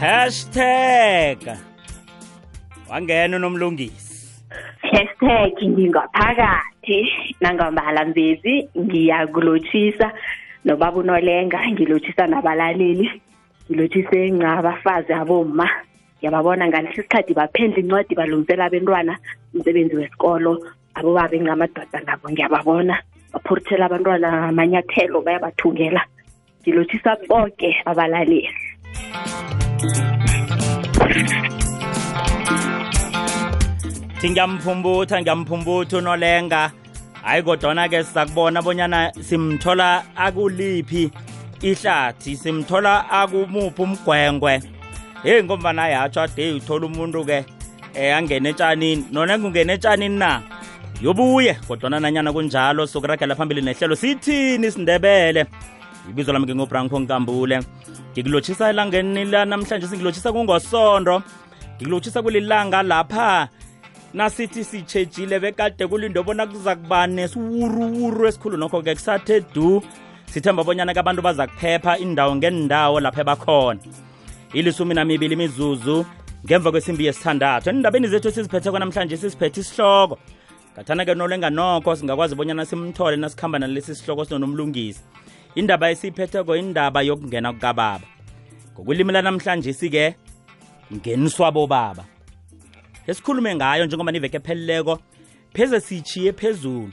hashtag. Wangena unomlungisi. Hashtag ngingaphakathi nangambala mbezi ngiyakulotshisa nobaba unolenga ngilotshisa nabalaleli ngilotshise ngcabafazi aboma ngiyababona ngalesi sikhathi baphendla incwadi balungisela abentwana umsebenzi wesikolo abobaba engamadoda nabo. Ngiyababona baphorithela abantwana amanyathelo bayabathungela. Ngilotshisa bonke abalaleli thi ngiyamphumbuthwa ngiyamphumbuthwa unolenga. Hayi kodwana-ke sizakubona bonyana simthola akuliphi ihlathi simthola akumuphi umgwengwe. Heyi ngombana yatsho ade uthola umuntu-ke um angene etshanini nonenga ungene etshanini na? Yobuye kodwana nanyana kunjalo sokuragela phambili nehlelo. Sithini isindebele ibizo lami ngingubranko nkambule ngikulotshisa elangeni lanamhlanje singilotshisa kungosondo. Ngikulotshisa kulilanga lapha. Nasithi sitshejile bekade kulinde bona kuza kuba nesiwuruwuru esikhulu nokho-ke kusathe du. Sithemba bonyana-ke abantu baza kuphepha indawo ngendawo lapho ebakhona ilisumi namibili imizuzu ngemva kwesimbi yesithandathu. Endabeni zethu esiziphetheko namhlanje sisiphethe isihloko. Ngathana-ke nolenganokho singakwazi bonyana simthole nasikhamba nalesi sihloko sinonomlungisi indaba esiyiphetheko indaba yokungena kukababa. Ngokulimi lanamhlanje si-ke ngeniswa bobaba. Esikhulume ngayo njengoba niveke pheleleko pheze sichiye phezulu.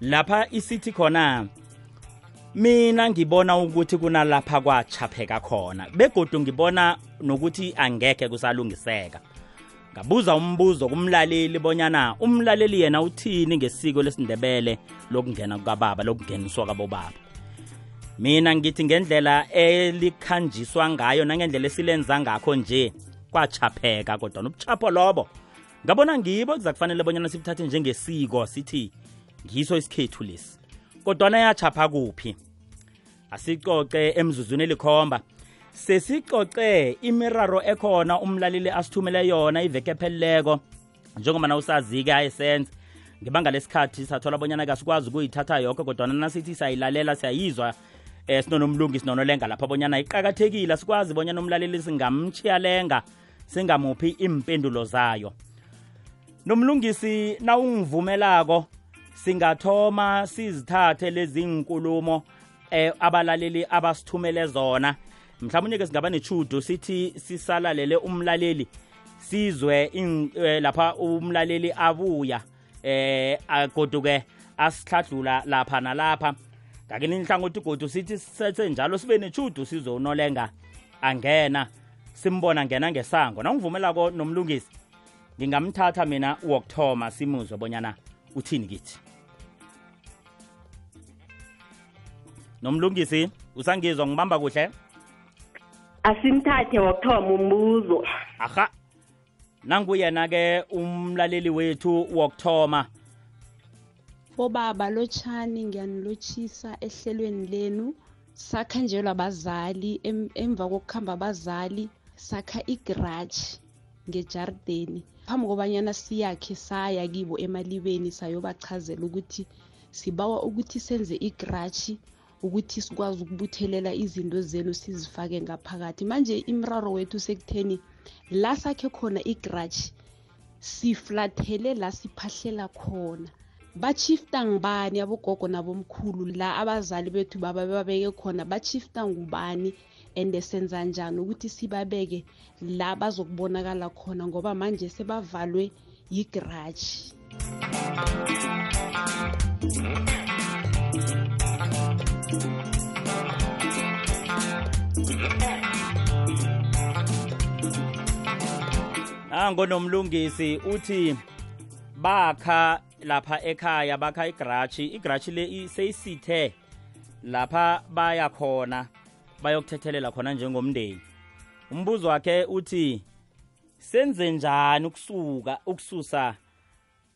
Lapha isithi khona mina ngibona ukuthi kunalapha kwachapheka khona begodu ngibona nokuthi angekhe kusalungiseka. Ngabuza umbuzo kumlaleli bonyana umlaleli yena uthini ngesiko lesindebele lokungena kukababa lokungeniswa kabobaba? Mina ngithi ngendlela elikhanjiswa ngayo nangendlela esilenza ngakho nje kwachapheka kodwa nobuchapho lobo. Ngabona ngibo kuza kufanele bonyana sibuthathe njengesiko sithi ngiso isikhethu lesi. Kodwana yachapha kuphi? Asicoce emzuzwini elikhomba. Sesicoce imiraro ekhona umlaleli asithumele yona iveke epheleleko njengoba na usazi-ke ayesenze ngebanga lesikhathi sathola bonyana kasikwazi ukuyithatha yonke kodwana nasithi siyayilalela siyayizwa eh sinonomlungi sinonolenga lapha bonyana iqakathekile sikwazi bonyana umlaleli singamchiyalenga singamuphi impendulo zayo. Nomlungisi nawungivumelako singathoma sizithathe lezi nkulumo eh abalaleli abasithumele zona. Mhlawumnye ke singaba nechudo sithi sisalalele umlaleli sizwe eh, lapha umlaleli abuya eh agoduke asihladlula lapha nalapha. Ngakini inhlangothi godu sithi sethe njalo sibe nechudo sizonolenga angena simbona ngena ngesango. Nawungivumelako nomlungisi ngingamthatha mina wokuthoma simuzwe bonyana uthini kithi. Nomlungisi usangizwa ngibamba kuhle? Asimthathe wokuthoma umbuzo. Aha. Nanguyena-ke umlaleli wethu wokuthoma bobaba lotshani ngiyanilotshisa ehlelweni lenu? Sakha njelwa bazali em, emva kokuhamba abazali sakha igaraji ngejardeni. Phambi kobanyana siyakhe saya kibo emalibeni sayobachazela ukuthi sibawa ukuthi senze igaraji ukuthi sikwazi ukubuthelela izinto zenu sizifake ngaphakathi. Manje imraro wethu sekutheni la sakhe khona igaraji siflathele la siphahlela khona. Bachifta ngubani abogogo nabomkhulu la abazali bethu baba babeke khona? Bachifta ngubani? And senza njani ukuthi sibabeke la bazokubonakala khona? Ngoba manje sebavalwe yigaraji nango nomlungisi uthi bakha lapha ekhaya bakha igaraji igaraji le seyisithe lapha baya khona bayokuthethelela khona njengomndeni. Umbuzo wakhe uthi senze njani ukusuka ukususa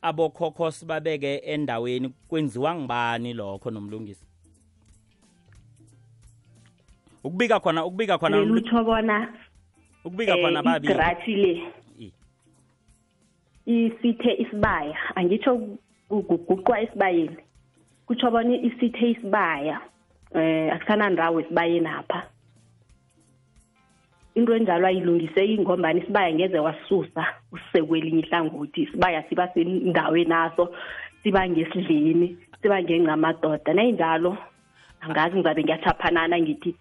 abokhokho sibabeke endaweni? Kwenziwa ngibani lokho nomlungisi? Ukubika khona ukubika khona lelutho bona ukubika khona babi igaraji le isithe isibaya. Angitsho kuguqwa esibayeni. Kutsho bona isithe isibaya eh akusanandawo esibayeni apha. Into enjalo ayilungiseki ngombani isibaya ngeze wasusa usise kwelinye ihlangothi. Isibaya siba sendaweni naso siba ngesidleni siba ngengamadoda. Nayinjalo angazi ngizabe ngiyachaphanana ngithi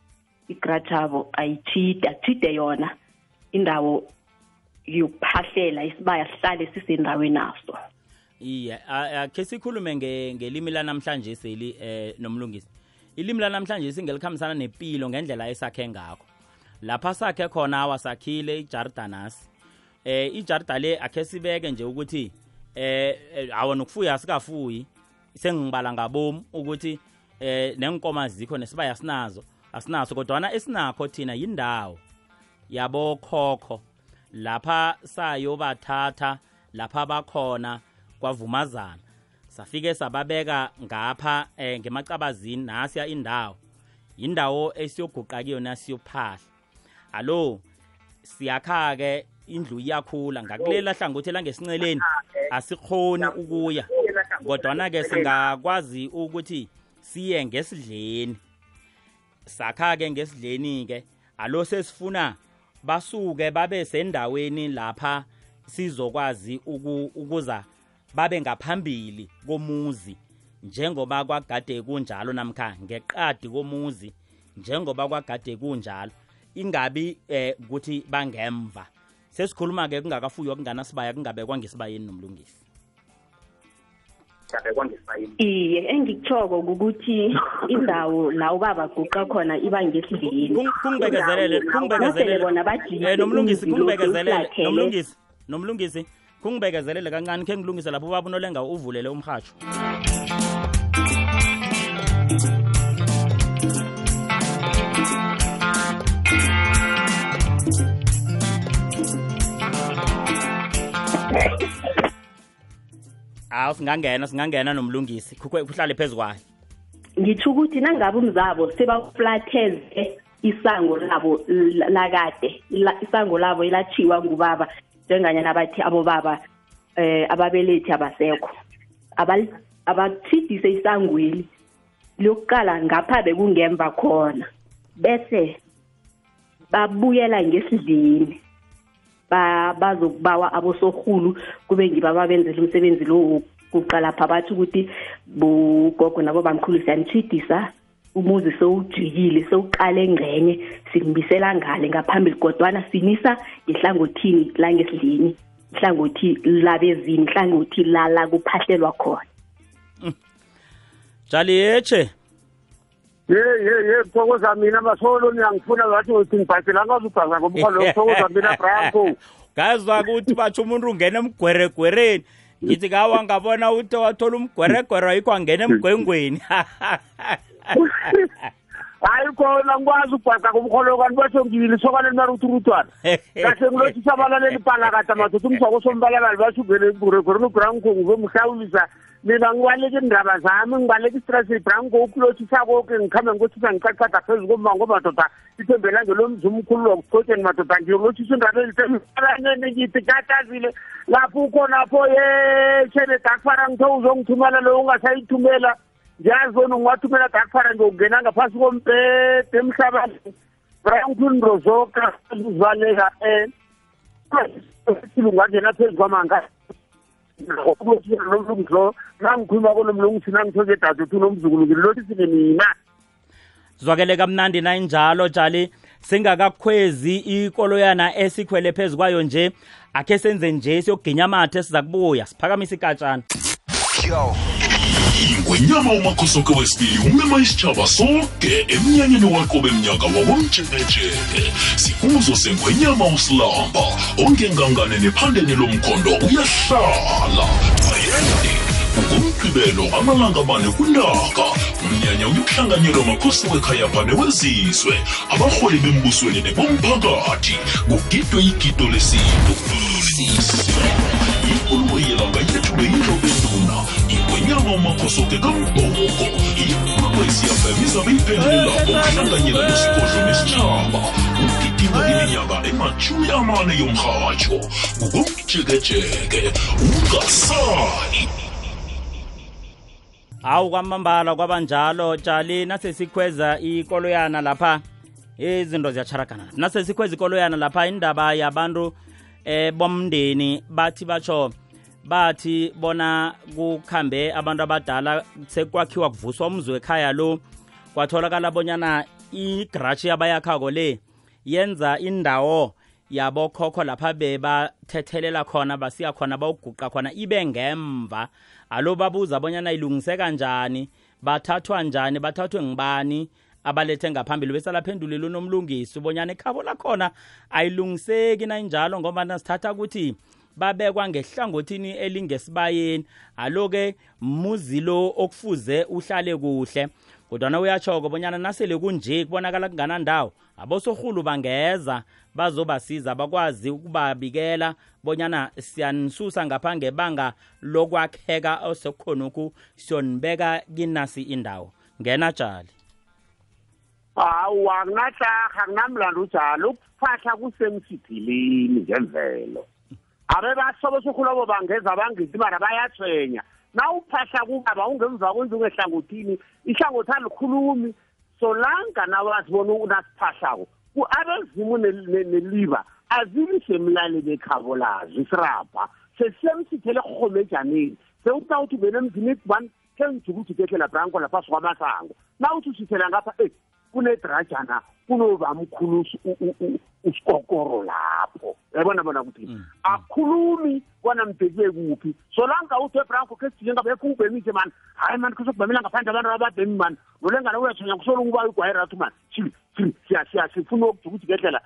igrajabo ayitshide achide yona indawo yokuphahlela isibaya sihlale sisendaweni naso. Iye a- akhe sikhulume nge- ngelimi lanamhlanje seli eh nomlungisi. Ilimi lanamhlanje singelikhambisana nempilo ngendlela esakhe ngakho. Lapha sakhe khona wasakhile ijardanas eh ijarda le akhe sibeke nje ukuthi eh eh, awa nokufuya sikafuyi sengibala ngabom ukuthi eh nenkomo azikho nesibaya sinazo asinaso kodwana esinakho thina yindawo yabokhokho lapha sayobathatha lapha bakhona kwavumazana. Safike sababeka ngapha eh, ngemacabazini nasiya indawo. Indawo esiyoguqa kuyona siyophahla. Alo siyakha-ke indlu iyakhula. Ngakulela hlangothi langesinceleni asikhoni ukuya. Kodwana-ke singakwazi ukuthi siye ngesidleni. Sakha-ke ngesidleni-ke. Alo sesifuna basuke babe sendaweni lapha sizokwazi uku, ukuza babe ngaphambili komuzi. Njengoba kwagade kunjalo namkha ngeqadi komuzi njengoba kwagade kunjalo ingabi eh ukuthi bangemva. Sesikhuluma ke kungakafuywa kunganasibaya kungabekwa ngesibayeni nomlungisi. Iye engikuchoko ukuthi indawo la ubaba guqa khona iba ngesidleni Kung- kungibekezelele nasele kungibekezelele. bona bajike eh nomlungisi umuzi lo kungibekezelele sewuflathele. nomlungisi nomlungisi kungibekezelele kancane khe ngilungise lapho ubaba unolenga uvulele umhatsho awu singangena singangena nomlungisi. Kuhlale phezu kwayo ngitsho ukuthi nangabe umzabo sebaflatheze isango labo la- lakade la- isango labo elatshiwa ngubaba njenganyana bathi abobaba eh ababelethi abasekho. Abathidise isangweli lokuqala ngapha bekungemva khona. Bese babuyela ngesidleni ba bazokubawa abosorhulu kube ngibo ababenzela umsebenzi lo kuqala pha bathi ukuthi bogogo nabo bamkhulu siyanitshidisa umuzi sewujikile sewuqale ngcenye simbisela ngale ngaphambili kodwana sinisa ngehlangothini langesidlini ihlangothi labezini ihlangothi lala kuphahlelwa khona. Jali yeche. Ye ye ye thokoza mina basolo niyangifuna ngathi uthi ngibhadela ngazubhaza ngomkholo thokoza mina branko ngazwa ukuthi batsho umuntu ungena emgweregwereni. Ngithi kawa ngabona uthi wathola umgweregwere ayikho angena emgwengweni. Hayi khona ngikwazi ukubhaca ngomkholo kanti basho ngibili sokane limaruthurutwana kahle ngilothisa abalaleli palakata madoda umsako sombalalali basho ungene emburegwereni ubranko ngizomhlawulisa mina ngibaleka iindaba zami ngibaleka istrasi branko ukulothisa koke ngikhambe ngikothisa ngicacada phezu komango madoda ithembela ngelomzi umkhulu wakuthotsheni madoda ngiyokulothisa indaba ezisealanyeni ngithi katazile lapho ukhonapho ye shebe dakfara ngitho uzongithumela lo ungasayithumela. Ngiyazi bona ungiwathumela dakfara ngiyokungena ngaphasi kombhede emhlabani branklin rozoka uzivaleka um ungangena phezu kwamanga nomlungilo nangikhuluma konomlungusi nangithoke dade uthi unomzukulu ngilotisile mina. Zwakele kamnandi nayinjalo jali singakakhwezi ikoloyana esikhwele phezu kwayo nje akhe senze nje siyoginya amathe siza kubuya siphakamise ikatshana. Ingwenyama umakhosoke wesibili umema isitshaba sonke emnyanyeni waqobe mnyaka wawomjekejeke sikuzo sengwenyama usilamba ongengangane nephandeni lomkhondo uyahlala. Ayende ngomgqibelo amalanga mane kuntaka umnyanya uyokuhlanganyelwa makhosi wekhayapha newezizwe abarholi bembusweni nebomphakathi. Kugidwe igido lesintu. Ikulumo yelanga yethulwe yilobenduna ingwenyama umakhosoke kambhoko ikulumo isiyafem izabe iphelelelapho ukuhlanganyela nesigodlo nesitshaba ukugidinga iminyaka emashumi amane yomrhatsho ngkomjekejeke ungasali hawu kwamambala kwabanjalo jali nasesikhweza ikoloyana lapha. Izinto ziyacharagana nase sikhweza ikoloyana lapha indaba yabantu eh bomndeni bathi batsho bathi bona kukhambe abantu abadala sekwakhiwa kuvuswa umzi wekhaya lo kwatholakala bonyana igrashi yabayakhako le yenza indawo yabokhokho lapha bebathethelela khona basiya khona bawuguqa khona ibe ngemva. Alo babuza bonyana ilungiseka njani bathathwa njani? Bathathwe ngibani abalethe ngaphambili bese laphendulile unomlungisi ubonyana ikhabo lakhona ayilungiseki nayinjalo ngoba nasithatha ukuthi babekwa ngehlangothini elingesibayeni alo-ke muzi lo okufuze uhlale kuhle. Kodwana uyatshoko bonyana nasele kunje kubonakala kunganandawo abosorhulu bangeza bazobasiza bakwazi ukubabikela bonyana siyanisusa ngapha ngebanga lokwakheka osekukhonokhu siyonibeka kinasi indawo. Ngena jali hawu akunahlaha kunamlando njalo. Ukuphahla kusemsidilini ngemvelo. Abe basobo sokhulabo bangeza bangithi mara bayathwenya na uphahla kubaba ungemva kwenza ungehlangothini ihlangothi alikhulumi. Solanga nawazibona unasiphahlako abezimu neliba azibi semlaleni ekhabo lazo isirabha. Sesisemsithele kuhomejaneni sewutawuthi benemzini one kengijukujikehlela branko lapha sikwamasango. Nawuthi usithela ngapha eyi kunedrajana kunobamkhulu usikokoro lapho. Yabona bona ukuthi Mm, akhulumi kwana mbhekile kuphi solanga uthi ebranko ke sijike ngabekho ubhemile mani hayi mani kusokubhemela ngaphandle abantu ababhemi mani. Nolengana uyathonya kusola ukuba igwayi rathu mani sili sili siya siya sifuna ukujikujikehlela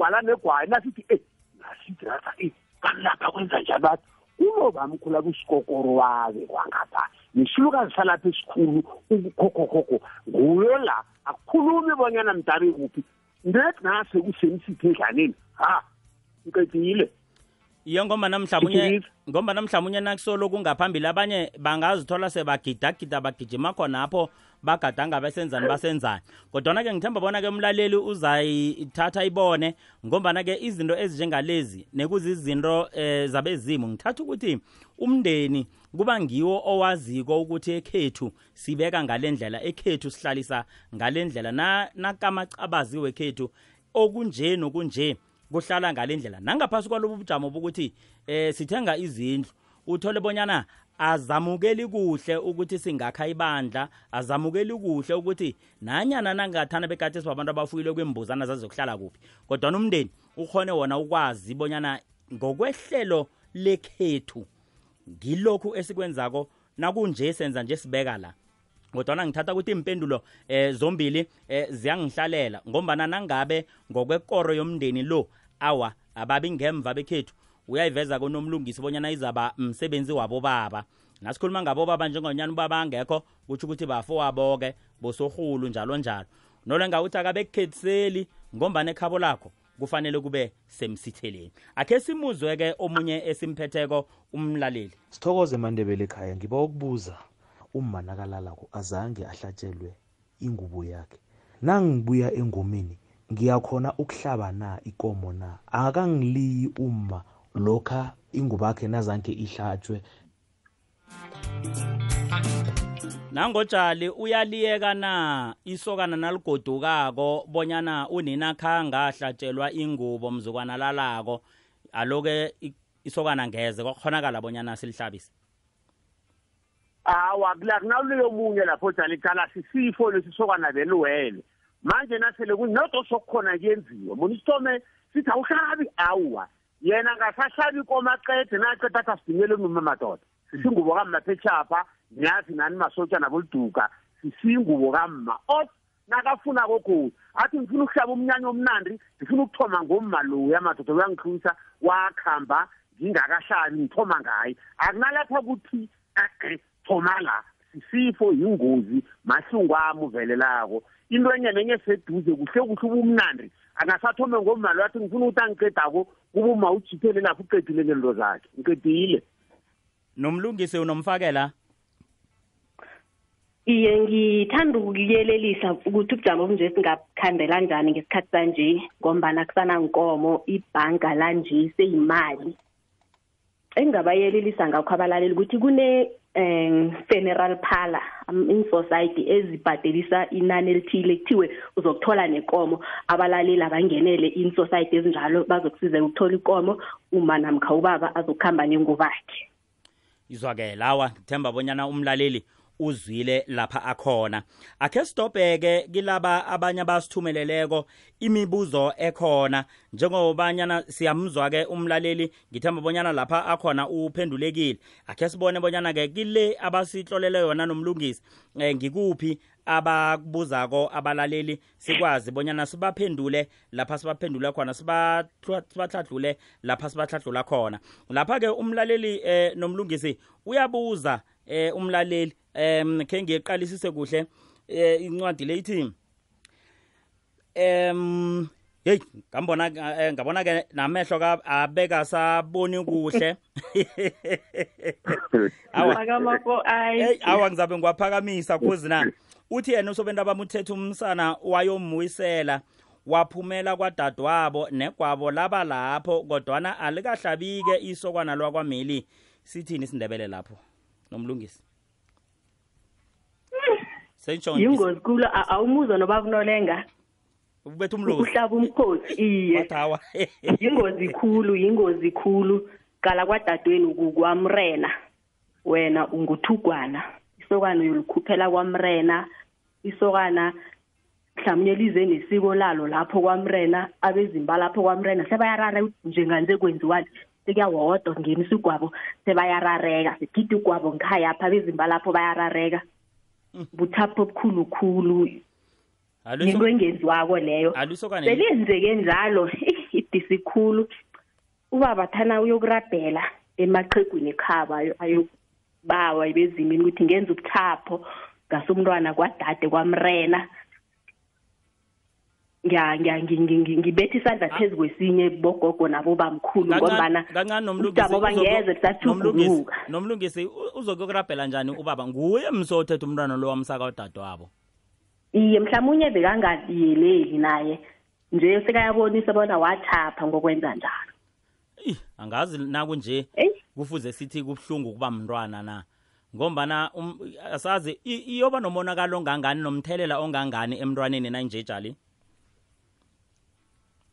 wala negwayi nasithi eh nasithi rata eh kanilapha kwenza njani bathi? Unobamkhulu akusikokoro wake kwangapha. Nesilukazi salapha esikhulu ukukhokhokoko nguyo la akukhulumi bonyana mdari kuphi. Ndet nase usemsithi edlaneni ha nqedile iyo ngombana mhlawumunye ngombana mhlawumunye nakusolo kungaphambili abanye bangazithola sebagidagida bagijima khona apho bagadanga besenzani basenzani. Kodwana-ke ngithemba bona-ke umlaleli uzayithatha ibone ngombana-ke izinto ezinjengalezi nekuzizinto eh, zabezimu. Ngithatha ukuthi umndeni kuba ngiwo owaziko ukuthi ekhethu sibeka ngale ndlela ekhethu sihlalisa ngale ndlela. Na nakamacabazi wekhethu okunje nokunje kuhlala ngale ndlela. Nangaphasi kwalobu bujamo bokuthi eh sithenga izindlu uthole bonyana azamukeli kuhle ukuthi singakha ibandla azamukeli kuhle ukuthi nanyana nangathana bekade sibabantu abafuyile kwembuzana zazokuhlala kuphi. Kodwa umndeni ukhone wona ukwazi bonyana ngokwehlelo lekhethu ngilokhu esikwenzako nakunje senza nje sibeka la. Kodwana ngithatha ukuthi impendulo eh zombili eh ziyangihlalela ngombana nangabe ngokwekoro yomndeni lo awa ababi ngemva bekhethu uyayiveza konomlungisi bonyana izaba msebenzi wabo baba nasikhuluma ngabo baba njengonyana ubaba angekho kutsho ukuthi bafo waboke bosorhulu njalo njalo. Nolenga uthi akabekukhethiseli ngombana ekhabo lakho kufanele kube semsitheleni. Akhe simuzwe-ke omunye esimphetheko umlaleli. Sithokoze mandebele ekhaya ngiba ukubuza. Uma nakalalako azange ahlatshelwe ingubo yakhe. Nangibuya engomeni ngiyakhona ukuhlaba na ikomo na? Akangiliyi uma lokha ingubo yakhe nazange ihlatshwe. Nangotshali uyaliyeka na isokana naligodukako bonyana unina khanga ahlatshelwa ingubo mzukwana lalako aloke i- isokana ngeze kwakhonakala bonyana silihlabise. Hawa kunawuleyo munye lapho jali cala sisifo lesisokana beluwele. Manje nasele kunoto sokukhona kuyenziwa. Bona isithome sithi awuhlabi awuwa yena ngasahlabi komaqede naqeda athi asidingele noma madoda sisingubo kammaphechapha niyazi nani masotya naboliduka sisingubo kamma ot nakafuna kokhulu. Athi ngifuna ukuhlaba umnyanya omnandi ngifuna ukuthoma ngomma loya madoda uyangihlwisa wakhamba ngingakahlabi ngithoma ngaye. Akunalapha kuthi eh, thoma la. Sisifo yingozi mahlungu ami uvelelako. Into enye nenye seduze kuhle kuhle ubumnandi angasathome ngomali wathi ngifuna ukuthi angiqedako kube uma ujithele lapho uqedile ngento zakhe. Ngiqedile. Nomlungisi unomfakela? Iye ngithanda ukuyelelisa ukuthi ubujamo obunje singabukhandela njani ngesikhathi sanje ngombana kusanankomo ibhanka lanje seyimali. Engingabayelelisa ngakho abalaleli ukuthi kune um funeral parlor um, in society ezibhadelisa inani elithile kuthiwe uzokuthola nekomo. Abalaleli abangenele in society ezinjalo bazokusizeka ukuthola ikomo uma namkha ubaba azokuhamba nengubakhe. Izwakela awa ngithemba bonyana umlaleli uzwile lapha akhona. Akhe sidobheke kilaba abanye abasithumeleleko imibuzo ekhona. Njengobanyana siyamzwa ke umlaleli ngithemba bonyana lapha akhona uphendulekile. Akhe sibone bonyana ke kile abasihlolele yona nomlungisi eh, ngikuphi abakubuzako abalaleli. Sikwazi bonyana sibaphendule lapha sibaphendule khona sibahlahlule lapha sibahlahlula khona. Lapha ke umlaleli eh, nomlungisi uyabuza eh, umlaleli em ke ngiyeqalisise kuhle eh incwadi leyithi em hey ngambona eh, ngabona ke namehlo ka abeka saboni kuhle. Awa. Ngizabe ngiwaphakamisa kuzi na. Uthi yena usobenta bamuthethe umsana wayombuyisela waphumela kwadadewabo negwabo laba lapho kodwana alikahlabike isokwana lwakwameli sithini isindebele lapho? Nomlungisi. Yingozi khulu a- awumuzwa noba kunolenga ubetha umlozi uhlaba umkhosi iye. Yingozi khulu yingozi khulu. Qala kwadadweni kukwamrena wena unguthugwana. Isokana uyolikhuphela kwamrena. Isokana mhlawumnye lize nesiko lalo lapho kwamrena abezimba lapho kwamrena sebayarara njenganje kwenziwani sekuyawodwa ngenisa igwabo sebayarareka sigida igwabo ngikhaya apha abezimba lapho bayarareka. Buthapho obukhulu khulu. Yinto engenziwako leyo. Alisokane selenzeke njalo. Idisikhulu ubaba thana uyokurabhela emaqhegwini ekhaba ayo- ayobawa bezimini ukuthi ngenza ubuthapho ngasumntwana kwadade kwamrena. Ngibetha isandla phezu kwesinye bogogo nabobamkhulu ngombana kancane ubujamo bangeze busathuguluka nomlungisi u- uzokuyokurabhela njani ubaba? Nguye msothethe umntwana lo wamsaka udade wabo iye mhlawumunye bekangayeleli naye. Nje sekayabonisa bona wathapha ngokwenza njalo. Ih, angazi nakunje eyi kufuze sithi kubuhlungu kuba mntwana na. Ngombana um, asazi i- iyoba nomonakalo ongangani nomthelela ongangani emntwaneni nanje jali?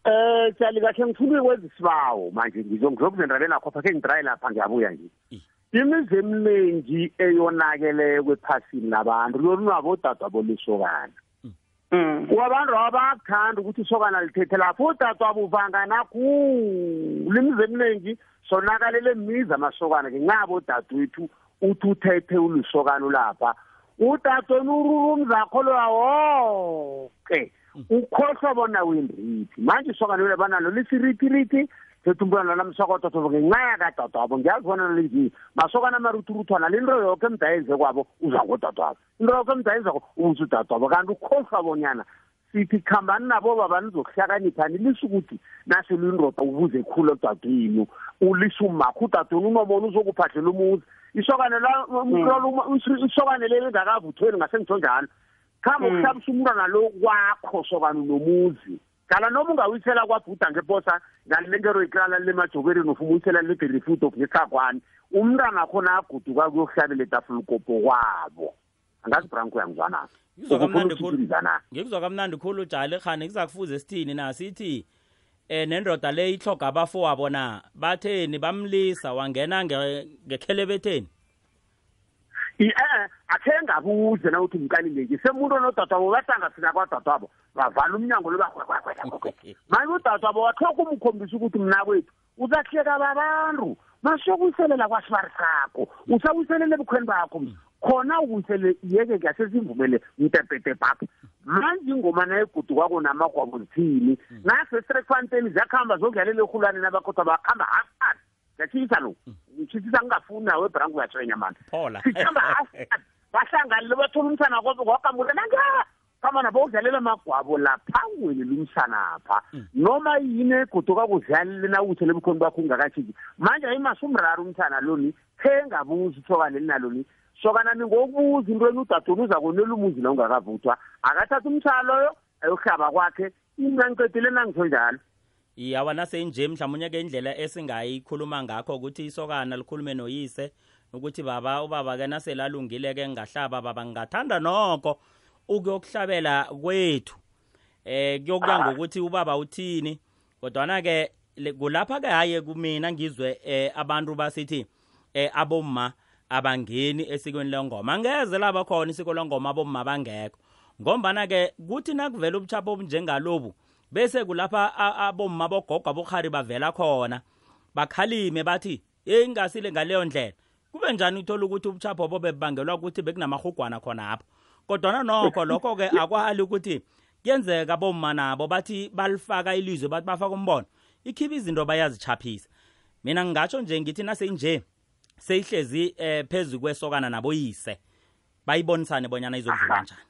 Eh tshali kahle ngifuna ukwenza isibawo manje ngizongizokuzendabela nakho phakhe ngidraye lapha ngiyabuya nje. I. Imizi eminingi eyonakeleyo ephasini labantu lolunabo dadwa bolisokana. mm. Wabantu abakuthanda ukuthi isokana lithethe lapho udadwa buvangana khulu imizi eminingi sonakalele imizi amasokana ke ngabo dadwethu uthi uthethe ulisokana lapha udadweni ururu umzakho lwawoke ukhohlwa bona wendrithi manje isokana lelo banalo lisirithirithi sethu umbona namsokototo ngenxa yakadadwabo ngiyazibona nje. Masokana amaruturuthwana le nto yoke emdayenze kwabo uza kodadwabo into yoke emdayenzako uza udadwabo kanti ukhohlwa bonyana sithi khambani nabo baba nizokuhlakanipha nilise ukuthi naselo indoda ubuze khulu odadwini ulise umakho udadweni unomona uzokuphahlela umuzi. Isokane la isokane leli engakavuthweni ngasengitsho njalo. Khamba Mm. ukuhlabisa umntwana lo kwakho sokana nomuzi. Qala noma ungawisela kwabhuda ngeposa ngalilengero iklala lemajokereni ufuma uyisela lebherifuto ngekhagwani umntwana khona aguduka kuyokuhlabela etafula ukopo kwabo. Angazi branko uyangizwana? Ngizwa kamnandi khulu. ukuthithirizana ngikuzwa kamnandi khulu jali khani. Kuza kufuze sithini na? Sithi eh nendoda le ihloga abafowabo na? Batheni bamlisa wangena nge- ngekhelebetheni i-e akhe ngabuze na uthi mkanileki semuntu onodadwabo bahlangafika kwadadwabo bavala umnyango lo bagwegwegwegwegwe manje udadwabo watlhoka umkhombisa ukuthi mna kwethu uzahleka babantu. Masokuyiselela kwasibari sakho usawiselele ebukhweni bakho. Khona ukuyisele yeke ngasezimvumele mtepetepapha manje ingoma nayegudu kwako namagwabo zithini? Nasestrekfanteni ziyakuhamba zokudlalela erhulwane nabakhothwa bakuhamba hasas ngiyatshisa lo ngitshisa ngingafuni nawe ebranko uyatswenya mani phola. Sikhamba hasas bahlanganile bathola umsana kwakamule nanga kama nabo udlalela amagwabo lapha welela umsanapha noma yini egoduka kudlalele nawuthele ebukhoni bakho ungakashiki manje ayimasumraro umsana loni khengabuza ithokane linaloni sokanani ngokubuza into eni udadoni uza konela umuzi la ungakavuthwa. Akathatha umsaloyo ayohlaba kwakhe. Ingancedile nangitsho njalo. Iyawa nasenje mhlawumbe ke indlela esingayikhuluma ngakho ukuthi isokana likhulume noyise ukuthi baba ubaba ke naselalungile ke ngahlaba baba ngingathanda nokho ukuyokuhlabela kwethu. Eh kuyokuya ngokuthi ubaba uthini kodwana ke le- kulapha ke haye kumina ngizwe eh abantu basithi eh abomma abangeni esikweni lengoma. Angeze laba khona isiko lengoma abomma bangekho. Ngombana ke kuthi nakuvela ubuchapho obunjengalobu bese kulapha a- abomma bogogo abokhari bavela khona. Bakhalime bathi hey ingasile ngaleyo ndlela. Kube njani uthola ukuthi ubuchapho bobe bubangelwa ukuthi bekunamahugwana khona apho kodwana nokho lokho ke akwali ukuthi kuyenzeka bomma nabo bathi balifaka ilizwe bathi bafaka umbono. Ikhibe izinto bayazichaphisa. Mina ngingatsho nje ngithi naseyinje seyihlezi eh phezu kwesokana naboyise bayibonisane bonyana izokudlula njani.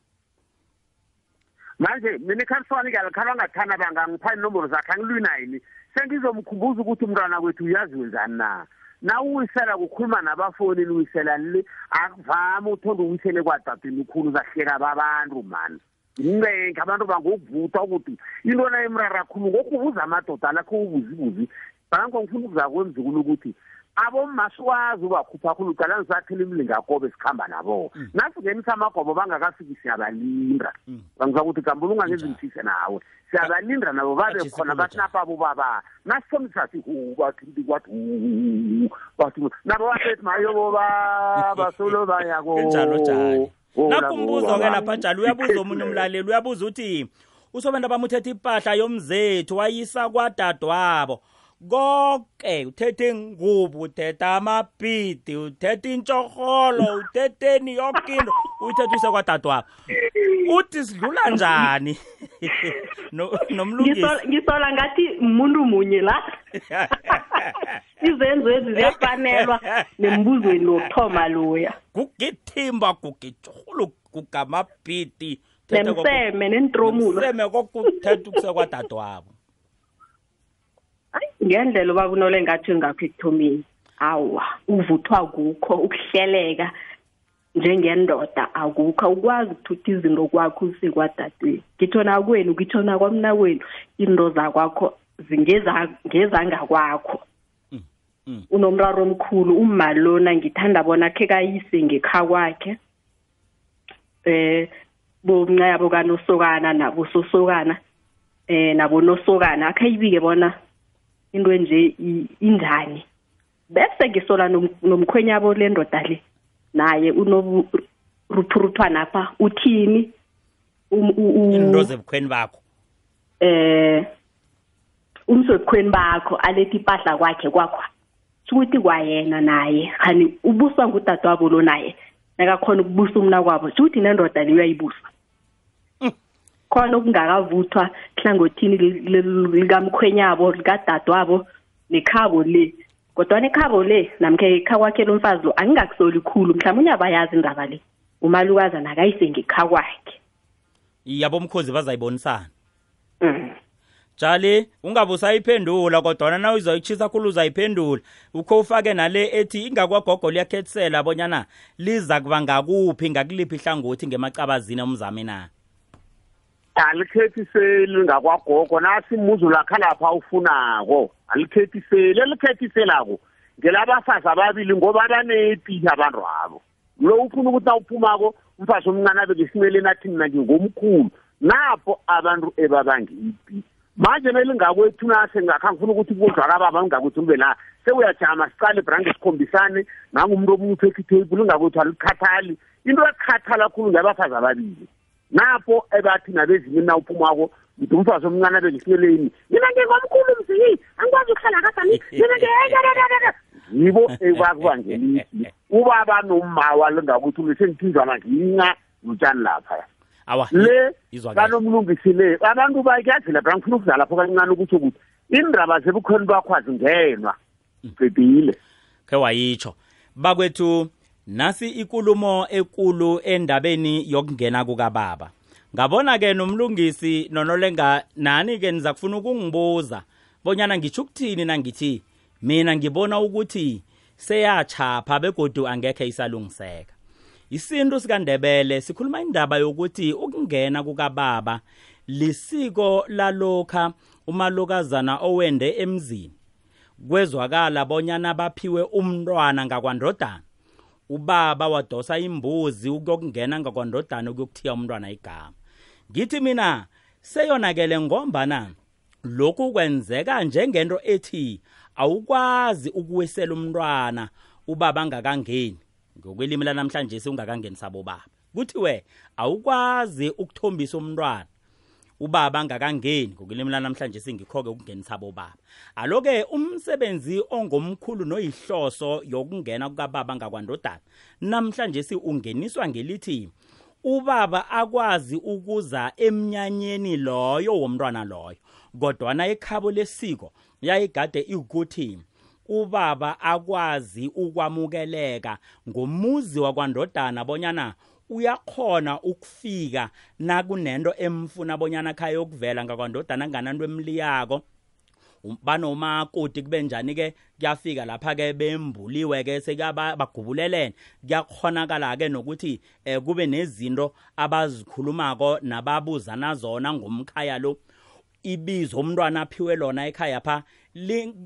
Manje mina ikhaliswani kalikhala ngathana bangangipha inomboro zakhe angilwi nayini sengizomkhumbuza ukuthi umntwana kwethu uyazi wenzani na. Na uwisela kukhuluma nabafoni niwiselani le akuvami uthonda uwisele kwadadini ukhulu uzahleka babantu mani incenke abantu bangokuvuthwa ukuthi into na emrara khulu ngokubuza amadoda alakho ubuzibuzi bango ngifuna ukuzakwe emzukulu ukuthi abomaswazi ubakhupha khulu ucala ngisathela imilingakobe sikhamba nabo. Nasingenisa amagobo bangakafiki siyabalinda. Bangiza ukuthi gambula ungangezimthise nawe. Siyabalinda nabo babe Atjhisa khona khulu bathi njalo. napha bobaba nasithomisa sithi hu bathi kwathi hu bathi nabo basethi mayobo baba solo bayako kunjalo njani Oh, labo nakumbuzo ke baba. lapha njalo uyabuza omunye umlaleli uyabuza uthi usobenda bamuthetha impahla yomzethu wayisa kwadadwabo konke uthethe ingubo uthetha amabhidi uthetha intshorholo uthetheni yonke into uyithetha use kwadadwabo uthi sidlula njani? No- nomlungisi. Ngisola- ngisola ngathi umuntu munye la. Izenzo ezi ziyafanelwa nembuzweni wokuthoma loya. Kugithimba kugitsholo kugamabhidi uthethe nemseme nentromulo. Seme kokuthetha ukusekwadadwabo Ayi, ngendlela ubaba unole ngathi ngakho ekuthomeni awa uvuthwa kukho ukuhleleka njengendoda akukho. Ukwazi ukuthutha izinto kwakho usekwadadweni ngithona kwenu ngithona kwamna kwenu into zakwakho zingeza ngezangakwakho mm. unomraro omkhulu umma lona ngithanda bona khe kayise ngekha kwakhe eh bomncaya bokanosokana nabososokana eh nabonosokana. Akhayibike bona into enje i- injani bese ngisola nom- nomkhwenyabo lendoda le naye unoburuthuruthwana apha uthini? Um- u- u- into zebukhweni bakho. Eh umswebukhweni bakho aletha impahla kwakhe kwakho sukuthi kwayena naye khani ubuswa ngudadewabo lo naye nakakhona ukubusa umna kwabo sukuthi nendoda le uyayibusa khona okungakavuthwa hlangothini li- li- likamkhwenyabo likadadewabo nekhabo le. Kodwana ekhabo le namkhe ekha kwakhe lo mfazi lo angingakusoli khulu. Mhlawumbe uyabayazi indaba le. Umalukaza nakayise ngekha kwakhe yabomkhozi bazayibonisana. Mm. jali ungabe usayiphendula kodwana na uzoyitshisa khulu uzayiphendula. Ukho ufake nale ethi ingakwagogo liyakhethisela bonyana liza kuba ngakuphi ngakuliphi ihlangothi ngemacabazini omzame na alikhethiseli ngakwagogo nasi imuzu lakha lapha ufunako. Alikhethiseli elikhethiselako ngelabafazi ababili ngoba banepi abantu abo. Lo ufuna ukuthi awuphumako umfazi omncane abe ngesimeleni athi mina ngingomkhulu napho abantu ebabangipi manje nelingakwethu nase ngakha ngifuna ukuthi kuzwaka baba lingakwethu libe la. Sewuyajama siqale ibrange sikhombisane nangumuntu omuthi ekhithebuli lingakwethu alikhathali. Into ekhathala khulu ngebafazi ababili. Napho ebathi nabezinye na uphumako ngithi umfazi omncane abe ngesimeleni mina ngingomkhulu mzii angikwazi ukuhlala kasani mina nge yibo ebakubangelisi ubaba nommawa lingakuthi ulisengithizana nginca lutshani lapha? Awa le izwa kanomlungisi le abantu bakuyazela bra ngifuna ukudlala lapho kancane ukuthi ukuthi indaba zebukhweni bakho azingenwa. Qedile. Khe wayitsho bakwethu nasi ikulumo ekulu endabeni yokungena kukababa. Ngabona ke nomlungisi nonolenga nani ke niza kufuna ukungibuza bonyana ngitsho ukuthini nangithi mina ngibona ukuthi seyachapha begodu angekhe isalungiseka. Isintu sikandebele sikhuluma indaba yokuthi ukungena kukababa lisiko lalokha umalokazana owende emzini. Kwezwakala bonyana baphiwe umntwana ngakwandodana. Ubaba wadosa imbuzi ukuyokungena ngakwandodana ukuyokuthiya umntwana igama. Ngithi mina seyonakele ngombana lokhu kwenzeka njengento ethi awukwazi ukuwisela umntwana ubaba angakangeni. Ngokwelimi lanamhlanje ungakangeni sabo baba. Kuthiwe awukwazi ukuthombisa umntwana. Ubaba angakangeni ngokulimi lanamhlanje singikho-ke ukungenisa bobaba alo-ke umsebenzi ongomkhulu noyihloso yokungena kukababa ngakwandodana namhlanje si ungeniswa ngelithi ubaba akwazi ukuza emnyanyeni loyo womntwana loyo kodwana ekhabo lesiko yayigade ikuthi ubaba akwazi ukwamukeleka ngomuzi wakwandodana bonyana uyakhona ukufika nakunento emfuna bonyana khaya yokuvela ngakwandodana ngananto emliyako banomakoti kube njani ke kuyafika lapha ke bembuliwe ke sekuyabagubulelene kuyakhonakala ke nokuthi eh, kube nezinto abazikhulumako nababuzana zona ngomkhaya lo. Ibizo umntwana aphiwe lona ekhaya pha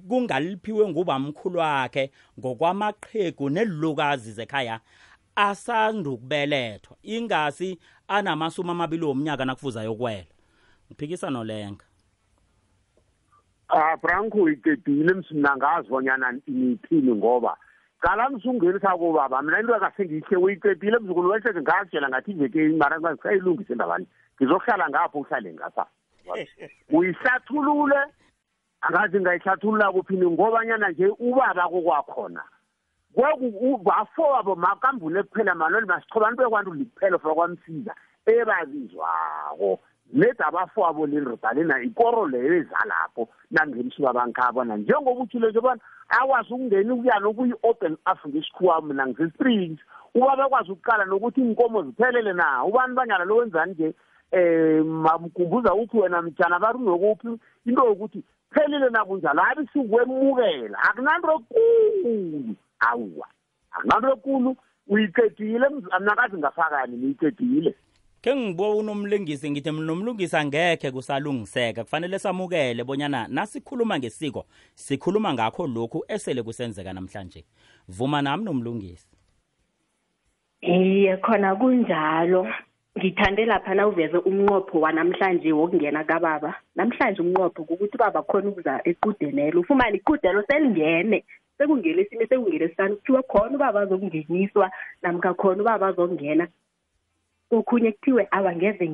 kungaliphiwe ngubamkhulu wakhe ngokwamaqhegu nelilukazi zekhaya. Asandukubelethwa ingasi anamasumi amabili womnyaka nakufuza yokwela ngiphikisa nolenga. Ah franco iqedile msinangazi bonyana nithini ngoba qala msungenisa kubaba mina into akasengihle uyiqedile mzukulu wehleke ngazitshela ngathi iveke mara ngisayilungise ndabani ngizohlala ngapho uhlale ngapha. Uyihlathulule angazi ngayihlathulula kuphini ngobanyana nje ubaba kokwakhona bafowabo makambule kuphela maloli masichobani bekwantu liphelo fakwamsiza ebabizwako. Leda abafowabo lelirudalena ikoro leyo ezalapho nangenisa ubabankhabo njengoba uthule nje bona akwazi ukungena ukuyana ukuyi-open af ngesikhuwa mina ngise-springs ubaba akwazi ukuqala nokuthi iy'nkomo ziphelele na? Ubani banyana lo wenzani nje um mamkhumbuza ukuthi wena mjana barungekuphi into yokuthi phelile nakunjalo habi sikwemukela akunanto kulu awuwa akunanto ekulu uyiqedile mnakazi ngafakani niyiqedile ke ngibuwa unomlungisi ngithi nomlungisi angekhe kusalungiseka. Kufanele samukele bonyana nasikhuluma ngesiko sikhuluma ngakho lokhu esele kusenzeka namhlanje. Vuma nami nomlungisi. Iye khona kunjalo. Ngithande lapha na uveze umnqopho wanamhlanje wokungena kababa. Namhlanje umnqopho kukuthi ubaba khona ukuza equdenelo ufumane iqudelo selingene. Sekungelesine sekungelesihlanu kuthiwa khona ubaba azokungeniswa namkha khona ubaba azokungena okhunye kuthiwe awangeze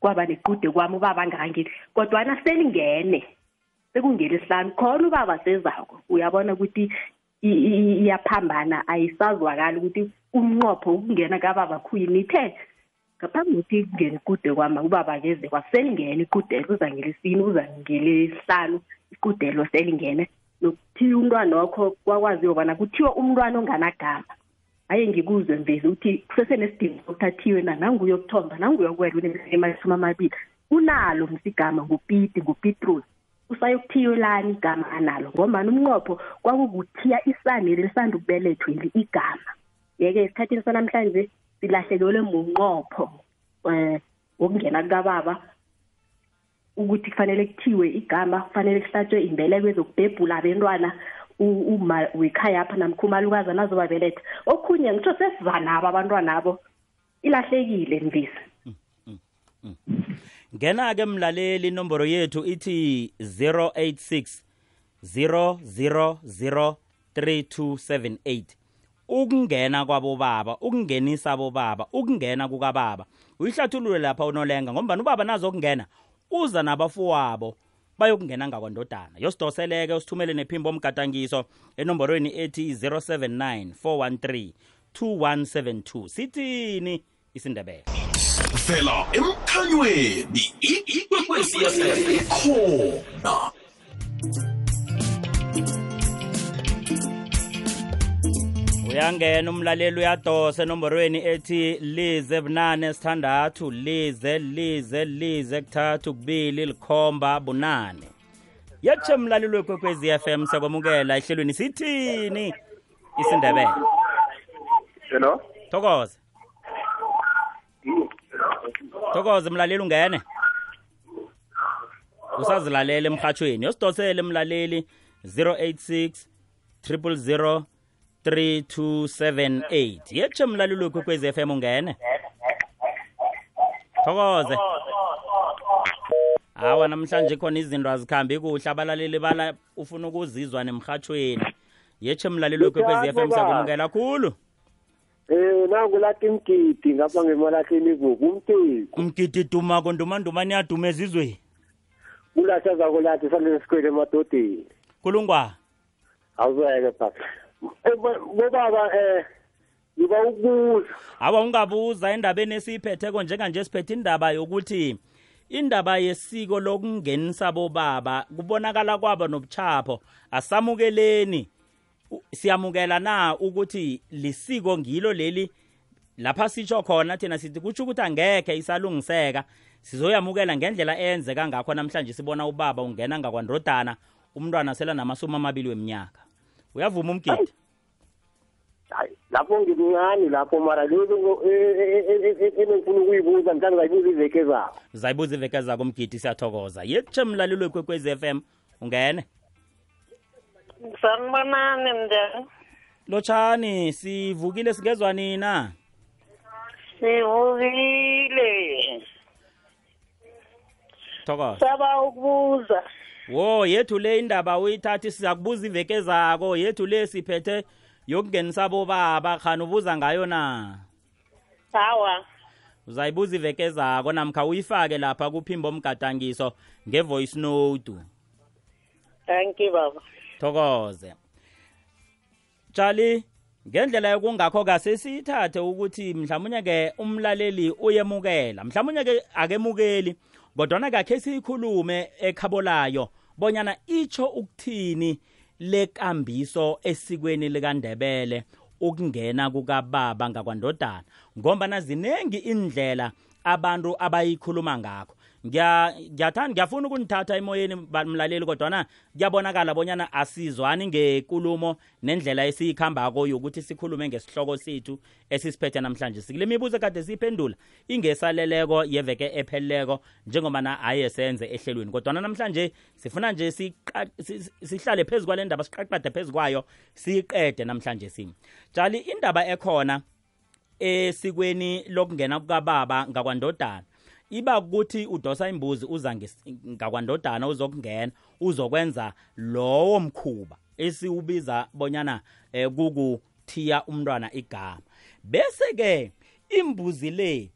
kwaba nequde kwami ubaba angangeni kodwana selingene. Sekungelesihlanu khona ubaba sezako uyabona ukuthi iyaphambana ayisazwakali ukuthi umnqopho ukungena kababa khuyini ithe ngaphambi kokuthi kungene ikude kwama ubaba keze kwaselingene ikudelo uza ngelesine uza ngelesihlanu ikudelo selingene. Nokuthiwa umntwana wakho kwakwaziwe bona kuthiwa umntwana onganagama. Haye ngikuzwe mvezi ukuthi kusesenesidingo sokuthi athiwe na? Nanguyokuthomba nanguyokwela uneminyaka emasumi amabili. Unalo msigama ngupiti ngupitrus. Usayokuthiyelani igama analo ngombani umnqopho kwakukuthiya isaneli lisanda ukubelethweli igama. Yeke esikhathini sanamhlanje silahlekelwe munqopho um wokungena kukababa. Ukuthi kufanele kuthiwe igama kufanele kuhlatshwe imbeleko ezokubhebhula abentwana uma wekhaya apha namkha umalukazi anazobabeletha okhunye ngitsho sesivanabo abantwana abo. Ilahlekile mvisi. Ngena-ke mlaleli inomboro yethu ithi 086 000 3278 ukungena kwabobaba ukungenisa abobaba ukungena kukababa. Uyihlathulule lapha unolenga ngombani ubaba nazo ukungena uza nabafowabo bayokungena ngakwandodana. Yosidoseleke usithumele nephimbo omgadangiso enomborweni ethi 079 413 2172 sithini isindebele? Vela emkhanyweni. Ikwekwecfm uyangena umlaleli uyadosa enomborweni ethi lize bunane sithandathu lize lize lize kuthathu kubili likhomba bunane. Yetshe mlaleli wekwekwezi FM sekwamukela ehlelweni sithini? Isindebele hello? Thokoze. Thokoze mlaleli ungene. Usazilalela emhathweni yosidosele mlaleli 086 000 3278 yetshe mlalelo kwekwezi FM ungene? Thokoze. Hawa namhlanje khona izinto azikhambi kuhle. Abalaleli bala ufuna ukuzizwa nemhathweni yetshe mlalelo kwekwezi FM siyakumukela khulu. Eh nangu lathi mgidi ngapha ngemalahleni ivuku umteki umgidi dumako ndumanduma niyaduma ezizweni kulasha zako lathi sale sikwele emadodeni. Kulungwa? Awuzeke bo- bobaba eh ngiba ukubuza. Hawa ungabuza endabeni esiyiphetheko njenganje siphethe indaba yokuthi indaba yesiko lokungenisa bobaba kubonakala kwabo nobuchapho asamukeleni. Siyamukela na ukuthi lisiko ngilo leli? Lapha sitsho khona thina sithi kutsho ukuthi angekhe isalungiseka. Sizoyamukela ngendlela enzeka ngakho namhlanje sibona ubaba ungena ngakwandrodana umntwana sela namasumi amabili weminyaka. Uyavuma umgidi hayi. Lapho ngimncane lapho mara lezo ebengifuna ukuyibuza mhlawumbe ngayibuza iveke zabo. Zayibuza iveke zako mgidi siyathokoza. Yetshe mlalelo kwekwezi FM ungene. Sanibonani njani lotshani sivukile sigezwa nina? Sivukile. Thokoza. Saba ukubuza. Wo yethu le indaba uyithathi sizakubuza iveke zako. Yethu le siphethe yokungenisa bobaba. Khani ubuza ngayo na? Hawa. Uzayibuza iveke zako namkha uyifake lapha kuphimbo mgadangiso ngevoice note. Thank you baba. Thokoze. Tshali ngendlela yokungakho kase siyithathe ukuthi mhlawumunye ke umlaleli uyemukela. Mhlawumunye ke akemukeli. Kodwana kakhe siyikhulume ekhabolayo bonyana itsho ukuthini lekambiso esikweni likandebele ukungena kukababa ngakwandodana ngombana zinengi indlela abantu abayikhuluma ngakho. Ngiyathanda ngiyafuna ukunithatha emoyeni ba- mlaleli kodwana kuyabonakala bonyana asizwani ngekulumo nendlela esiyikhambako yokuthi sikhulume ngesihloko sethu esisiphethe namhlanje. Sikule mibuzo kade siyiphendula. Ingesaleleko yeveke epheleleko njengobana aye senze ehlelweni. Kodwana namhlanje sifuna nje siqa- si- si- sihlale phezu kwale ndaba siqaqade phezu kwayo siyiqede namhlanje simi. Tshali indaba ekhona esikweni lokungena kukababa ngakwandodana. Iba ukuthi udosa imbuzi uza nges- ngakwandodana uzokungena uzokwenza lowo mkhuba esiwubiza bonyana eh, kukuthiya umntwana igama. Bese ke imbuzi le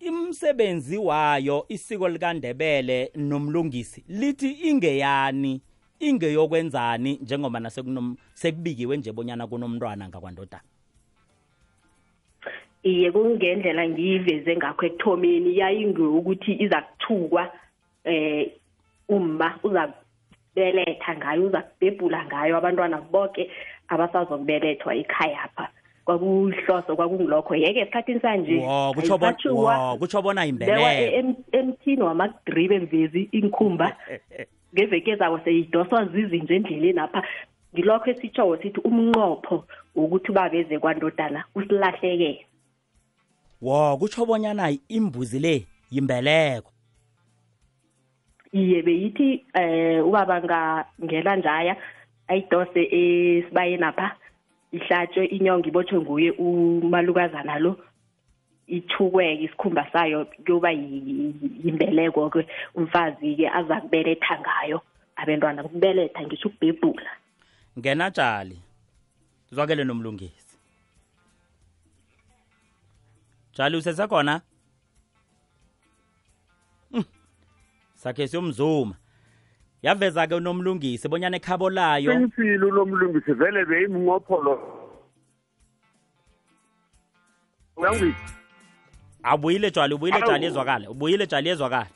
imsebenzi wayo isiko likandebele nomlungisi lithi ingeyani ingeyokwenzani njengoba nasekunom sekubikiwe nje bonyana kunomntwana ngakwandodana. Iye kungendlela ngiyiveze ngakho ekuthomeni. Yayingeyokuthi iza kuthukwa eh uma uza kubeletha ngayo uza kubhebhula ngayo abantwana bonke abasazokubelethwa ekhayapha kwakuyihloso kwakungilokho. Yeke esikhathini sanje kutsho bona ayisatjhukwa, wo kutsho bona bekwa imbeleko em- emthini wamakudribe mvezi inkhumba ngeveke zabo seyidoswa zizinje endleleni apha. Ngilokho esitshowo sithi umnqopho wokuthi babeze kwandodana usilahlekele wo kutsho bonyana imbuzi le yimbeleko. Iye beyithi eh ubaba ngangela njaya ayidose esibayeni apha ihlatshwe inyongo ibotshwe nguye umalukazana lo ithukweke isikhumba sayo kuyoba yi- yimbeleko-ke umfazi-ke aza kubeletha ngayo abentwana kubeletha ngisho ukubhebhula. Ngena tshali zwakele nomlungisi tshali usesekhona Mm. sakhe siyomzuma. Yaveza ke unomlungisi bonyana ekhabo layo qinisile unomlungisi vele beyimnqopho lo uyangizwa abuyile tshali ubuyile Alo. tshali ezwakala ubuyile tshali ezwakala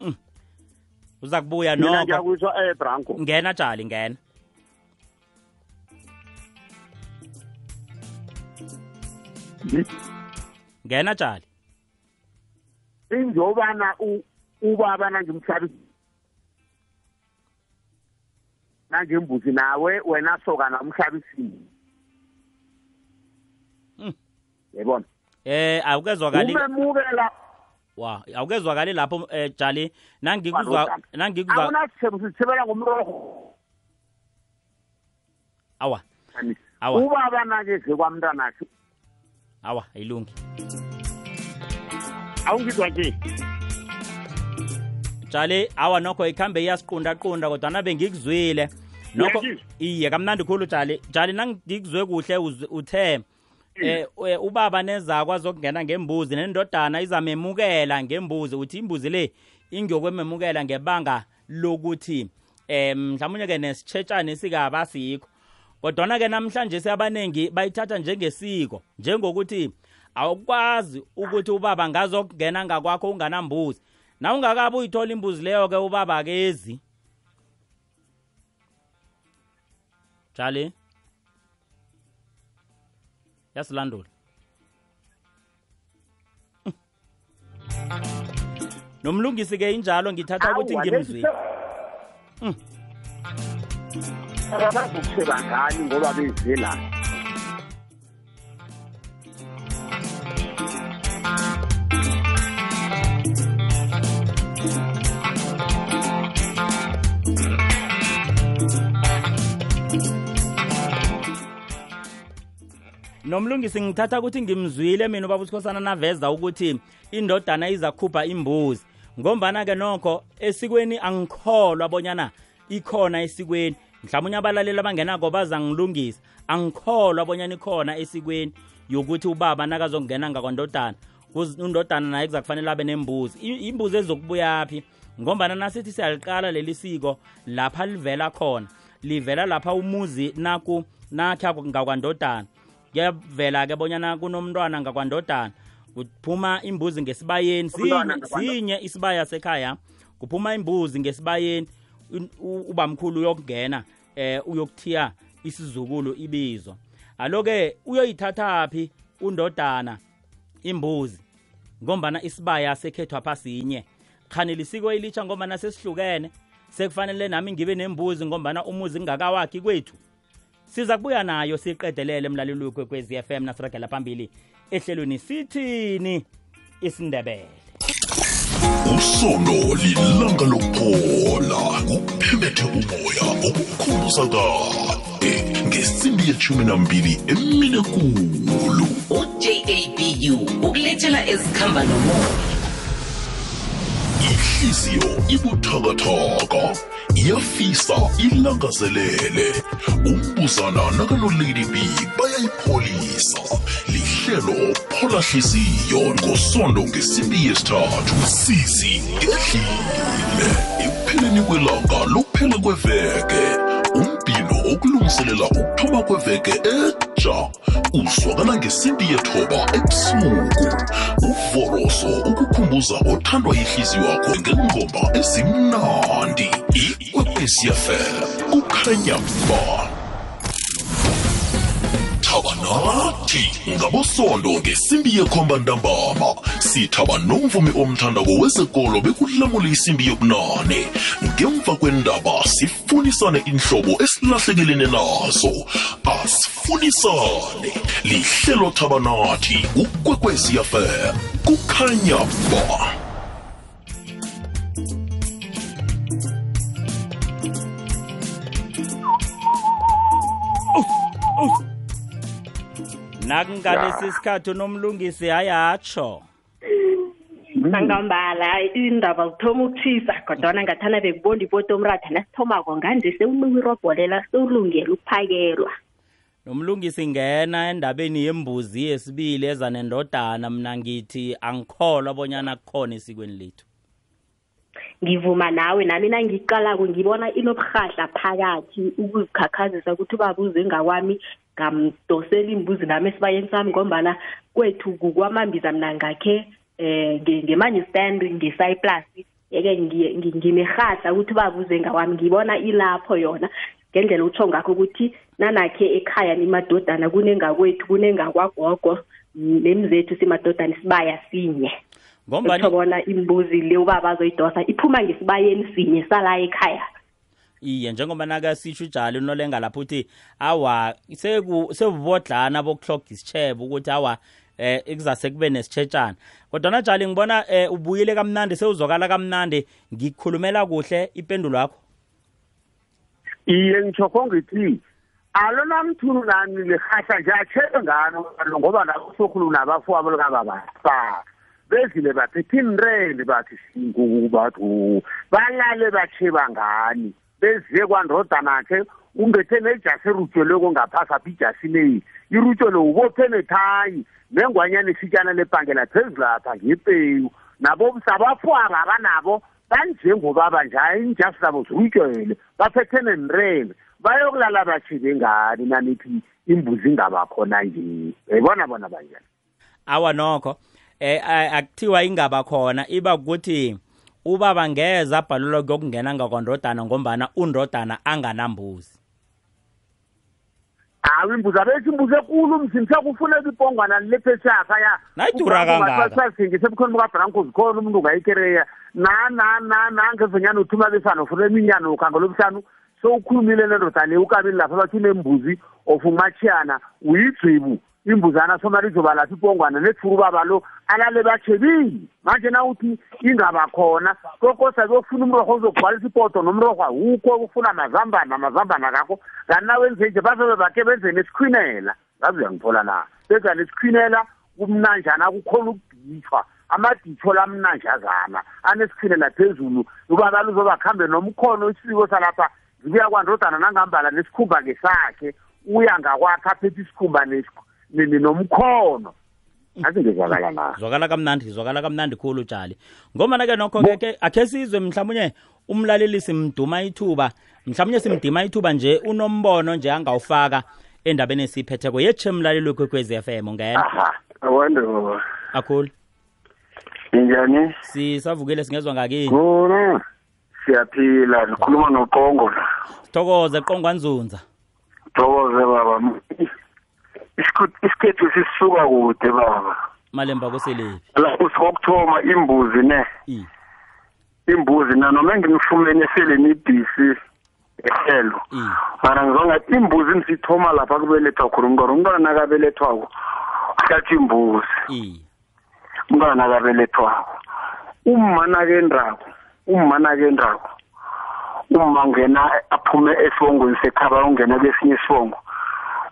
Mm. uza kubuya mina noko. ngiyakuzwa eh branko. Ngena tshali ngena. Ngena tshali injobana u- ubaba nangimhlabi nangembuzi nawe wena sokana umhlabisini Mm. yabona? Eh awukezwakali umemukela wa awukezwakali lapho eh jali nangikuzwa nangikuzwa akunasithebo sithebela ngomrorho awa. Awa. Ubaba nakeze kwamntanakhe. Awa ayilungi. Awungizwa nje. Jali awa nokho ikhambe iyasiqundaqunda kodwa nabe ngikuzwile nokho Uyangizwa? iye kamnandi khulu jali jali nangikuzwe kuhle uz- uthe eh eh, ubaba nezakwa zokungena ngembuzi nendodana izamemukela ngembuzi. Uthi imbuzi le ingokwememukela ngebanga lokuthi eh mhlawumnye ke nesitshetshane sikaba sikho kodwa ke namhlanje seabaningi bayithatha njengesiko njengokuthi awukwazi ukuthi ubaba ngazokungena ngakwakho unganambuzi. Na ungakabe uyithola imbuzi leyo ke ubaba akezi. Jali yasilandula. Nomlungisi ke injalo ngithatha ukuthi ngimzwile abazokuseba ngani ngoba beze la nomlungisi ngithatha ukuthi ngimzwile mina ubaba usikhosana naveza ukuthi indodana izakhupha imbuzi. Ngombana-ke nokho esikweni angikholwa bonyana ikhona esikweni mhlawumbe abalaleli abangenako bazangilungisa. Angikholwa bonyana ikhona esikweni yokuthi ubaba nakazongena ngakwandodana. Kuz- undodana naye kuza kufanele abe nembuzi. I- imbuzi ezokubuyaphi ngombana nasithi siyaliqala leli siko lapha livela khona. Livela lapha umuzi naku nakha ngakwandodana. Kuyavela-ke bonyana kunomntwana ngakwandodana. Kuphuma imbuzi ngesibayeni. Umntwana sinye, ngakwandodana. sinye isibaya sekhaya. Kuphuma imbuzi ngesibayeni. un- u- ubamkhulu uyokungena eh uyokuthiya isizukulu ibizo. Aloke uyoyithathaphi undodana? Imbuzi. Ngombana isibaya sekhethwa phasinye. Khani lisiko elitsha ngombana sesihlukene. Sekufanele nami ngibe nembuzi ngombana umuzi ngingakawakhi kwethu. Siza kubuya nayo siqedelele emlaleli kwekwezi FM nasiragela phambili ehlelweni sithini? Isindebele. Usono lilanga lokuphola kuphemethe umoya okukhumbuza kade ngesimbi yeshumi nambili emine kulu ujabu ukulethela ezikhamba nomoya. Ihliziyo ibuthakathaka. Iyafisa ilangazelele. Umbuzana nakanolady b bayayipholisa. Lihlelo phola hliziyo ngosondo ngesimbi yesithathu. Sisi ngedlile ekupheleni kwelanga lokuphela kweveke umbhino okulungiselela ukuthoma kweveke etsha uzwakala ngesimbi yethoba ebusuku. Uvoroso ukukhumbuza othandwa yihliziyo yakho ngengoma ezimnandi. Ikwekwesiafm kukhanya ba thaba nathi ngabosondo ngesimbi yekhomba ntambama. Sithaba nomvumi omthandako wezekolo bekulamule isimbi yobunane. Ngemva kwendaba sifunisane inhlobo esilahlekelene nazo asifunisane. Lihlelo thaba nathi ukwekweziyafm kukhanya ba. Nakungalesi sikhathi unomlungisi hayatsho sangambala indaba zithoma ukuthisa kodwana ngathana bekubonda ipoto omratha nasithomako nganje sewuluka irobholela sewulungele ukuphakelwa. Nomlungisi ngena endabeni yembuzi yesibili eza nendodana mina ngithi angikholwa bonyana kukhona esikweni lethu. Ngivuma nawe nami nangiqalako ngibona inoburhahla phakathi ukuzikhakhazisa ukuthi ubaba uze ngakwami ngamdosela imbuzi nami esibayeni sami ngombana kwethu kukwamambiza mna ngakhe um ngemanye stand ngesayiplus yeke ngi- ngi- nginerhahla ukuthi ubaba uze ngakwami ngibona ilapho yona ngendlela utsho ngakho ukuthi nanakhe ekhaya nimadodana kunengakwethu kunengakwagogo nemzethu simadodana isibaya sinye. Ngombani? Utho bona imbuzi le ubaba azoyidosa iphuma ngesibayeni sinye sala ekhaya. Iye njengoba nakasitsho ujali unolenga lapho uthi awa sebubodlana bokuhloga isitshebo ukuthi awa eh ikuzase kube nesitshetshana kodwa najali ngibona eh ubuyile kamnandi sewuzokala kamnandi. Ngikukhulumela kuhle ipendulo yakho. Iye ngitsho ngithi alona mthunu nani lirhahla nje atshele ngano ngoba nakusokhulu nabafowabo likababasa bezile baphethe inrende bathi singuku bathu balale batsheba ngani? Beziye kwandodanakhe ungethe nejasi erutsheleko ngaphasi apha ijasi leyi irutshelo ubophe nethayi nengwanyana esitshana lebhangela phezulu lapha ngepeyu nabo sabafwaba abanabo banjengobaba njalo iinjasi zabo zirutshele baphethe nenrende bayokulala batshebe ngani nanithi imbuzi ingabakhona nje. Yayibona bona banjani? Awa nokho eh a- akuthiwa ingaba khona iba ukuthi ubaba ngeza abhalelwa kuyokungena ngakwandodana ngombana undodana anganambuzi. Hawu imbuzi abethi imbuzi ekulu mzini sekufuneka ipongwana lepheshapha ya? Nayidura kangaka. sasingise ebukhoni bukabranko zikhona umuntu ungayikereya na na na nangezenyana uthuma besana ufuna eminyana ukhango lobuhlanu sowukhulumile nendoda le ukabili lapha bathi unembuzi of umachiyana uyigcibu imbuzana somali izoba lapha ipongwana nethura ubaba lo alale batshebile manje na uthi ingaba khona kokosa kuyofuna umrorho uzogcwalisa ipoto nomrorho awukho ufuna amazambana amazambana kakho kanti na wenze nje bazobe bake benze nesikhwinela. Ngazi uyangithola na benza nesikhwinela kumnanjana kukhona ukuditshwa amaditsho lamnanjazana anesikhwinela phezulu. Ubaba luzoba kuhambe nomkhono isiko salapha zibuya kwandodana nangambala nesikhumba ngesakhe uya ngakwakhe aphethe isikhumba nesikhu- ni- ni- nomkhono. Athi ngizwakala na zwakala kamnandi zwakala kamnandi khulu tshali. Ngomana-ke nokho-ke ke akhe sizwe mhlawumunye umlalelisi mduma ithuba. Mhlawumunye simdima ithuba nje unombono nje angawufaka endabeni esiyiphetheko yetshe mlaleli wekwekwezi f m ungena? Baba akhulu. Ninjani sisavukile singezwa ngakini? Khona siyaphila sikhuluma noqongo la. Thokoze qongwanzunza thokoze baba isikhethu sisuka kude baba. Malemba koselephi lapho sokuthoma imbuzi ne? Imbuzi na noma ngimfumene sele nibhisi ehlelo mara ngizonga imbuzi nisithoma lapha kubelethwa khona umntwana umntwana nakabelethwako hlatha imbuzi. Umntwana nakabelethwako umma nakendako umma nakendako umma ngena aphume esibongweni sekhaba ungena kwesinye isibongo.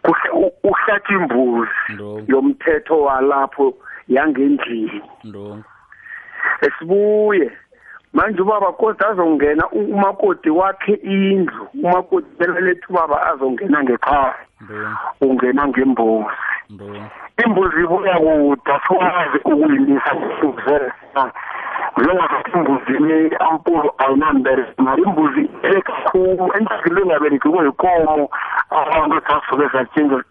Kuhle u- uhlatha imbuzi yomthetho walapho yangendlini. Esibuye manje ubaba kodwa azongena umakoti wakhe indlu umakoti beleletha ubaba azongena ngekhaya. Ungena ngembuzi. Imbuzi ibuya kude asikwazi ukuyimisa imbuzi njengoba imbuzini ampulo ayinambereko mara imbuzi ele kakhulu endlini engabereki kuyikomo abantu zasuke zatshintsha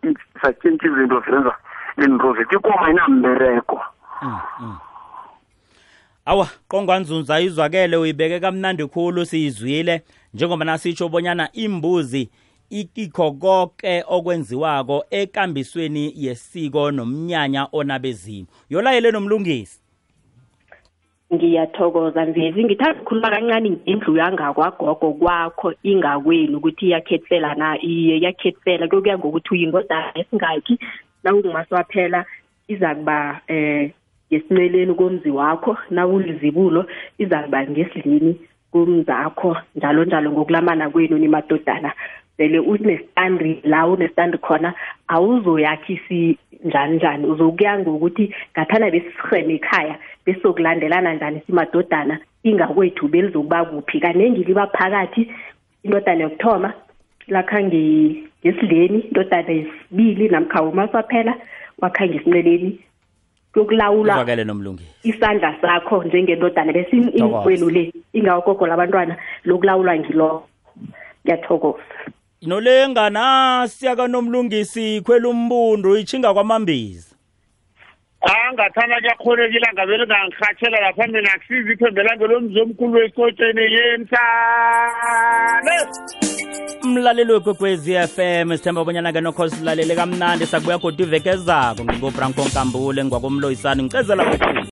zatshintsha izinto zenza into zethu. Ikomo ayinambereko Mm, mm. awa qongwanzunza izwakele uyibeke kamnandi khulu siyizwile. Njengoba nasitsho bonyana imbuzi ikikho konke okwenziwako ekambisweni yesiko nomnyanya onabezimu yolayele nomlungisi. Ngiyathokoza mvezi. Ngithanda ukukhuluma kancane ngendlu yangakwagogo kwakho ingakwenu ukuthi iyakhethela na? Iye iyakhethela. Kuyokuya ngokuthi uyingodana esingakhi nawungumaswaphela iza kuba eh ngesimeleni komzi wakho nawulizibulo iza kuba ngesidlini kumzakho njalo njalo ngokulamana kwenu nimadodana vele unesitandi la unesitandi khona awuzoyakhisi njani njani. Uzokuya ngokuthi ngathana besirheme ekhaya besokulandelana njani simadodana ingakwethu belizokuba kuphi. Kanengi liba phakathi indodana yokuthoma lakha nge- ngesidleni indodana yesibili namkha umaswaphela wakha ngesinceleni. Kuyokulawulwa izwakele nomlungisi. isandla sakho njengendodana bese in- Thokoza. inkwenu le ingawogogo labantwana lokulawulwa ngilo ngiyathokoza. Nolengana siyaka nomlungisi khwela umbundu ichinga kwamambizi angathana kuyakhonekile ngavele ngangirhatshela lapha mina akusizi iphembelanga lomzi omkhulu wesikotsheni yemhlale umlaleli wekwekwezi FM sithemba bonyana-ke nokho silalele kamnandi sakubuya goda iveke ezako ngingobranko nkambule ngikwakomloyisani ngicezela kakhulu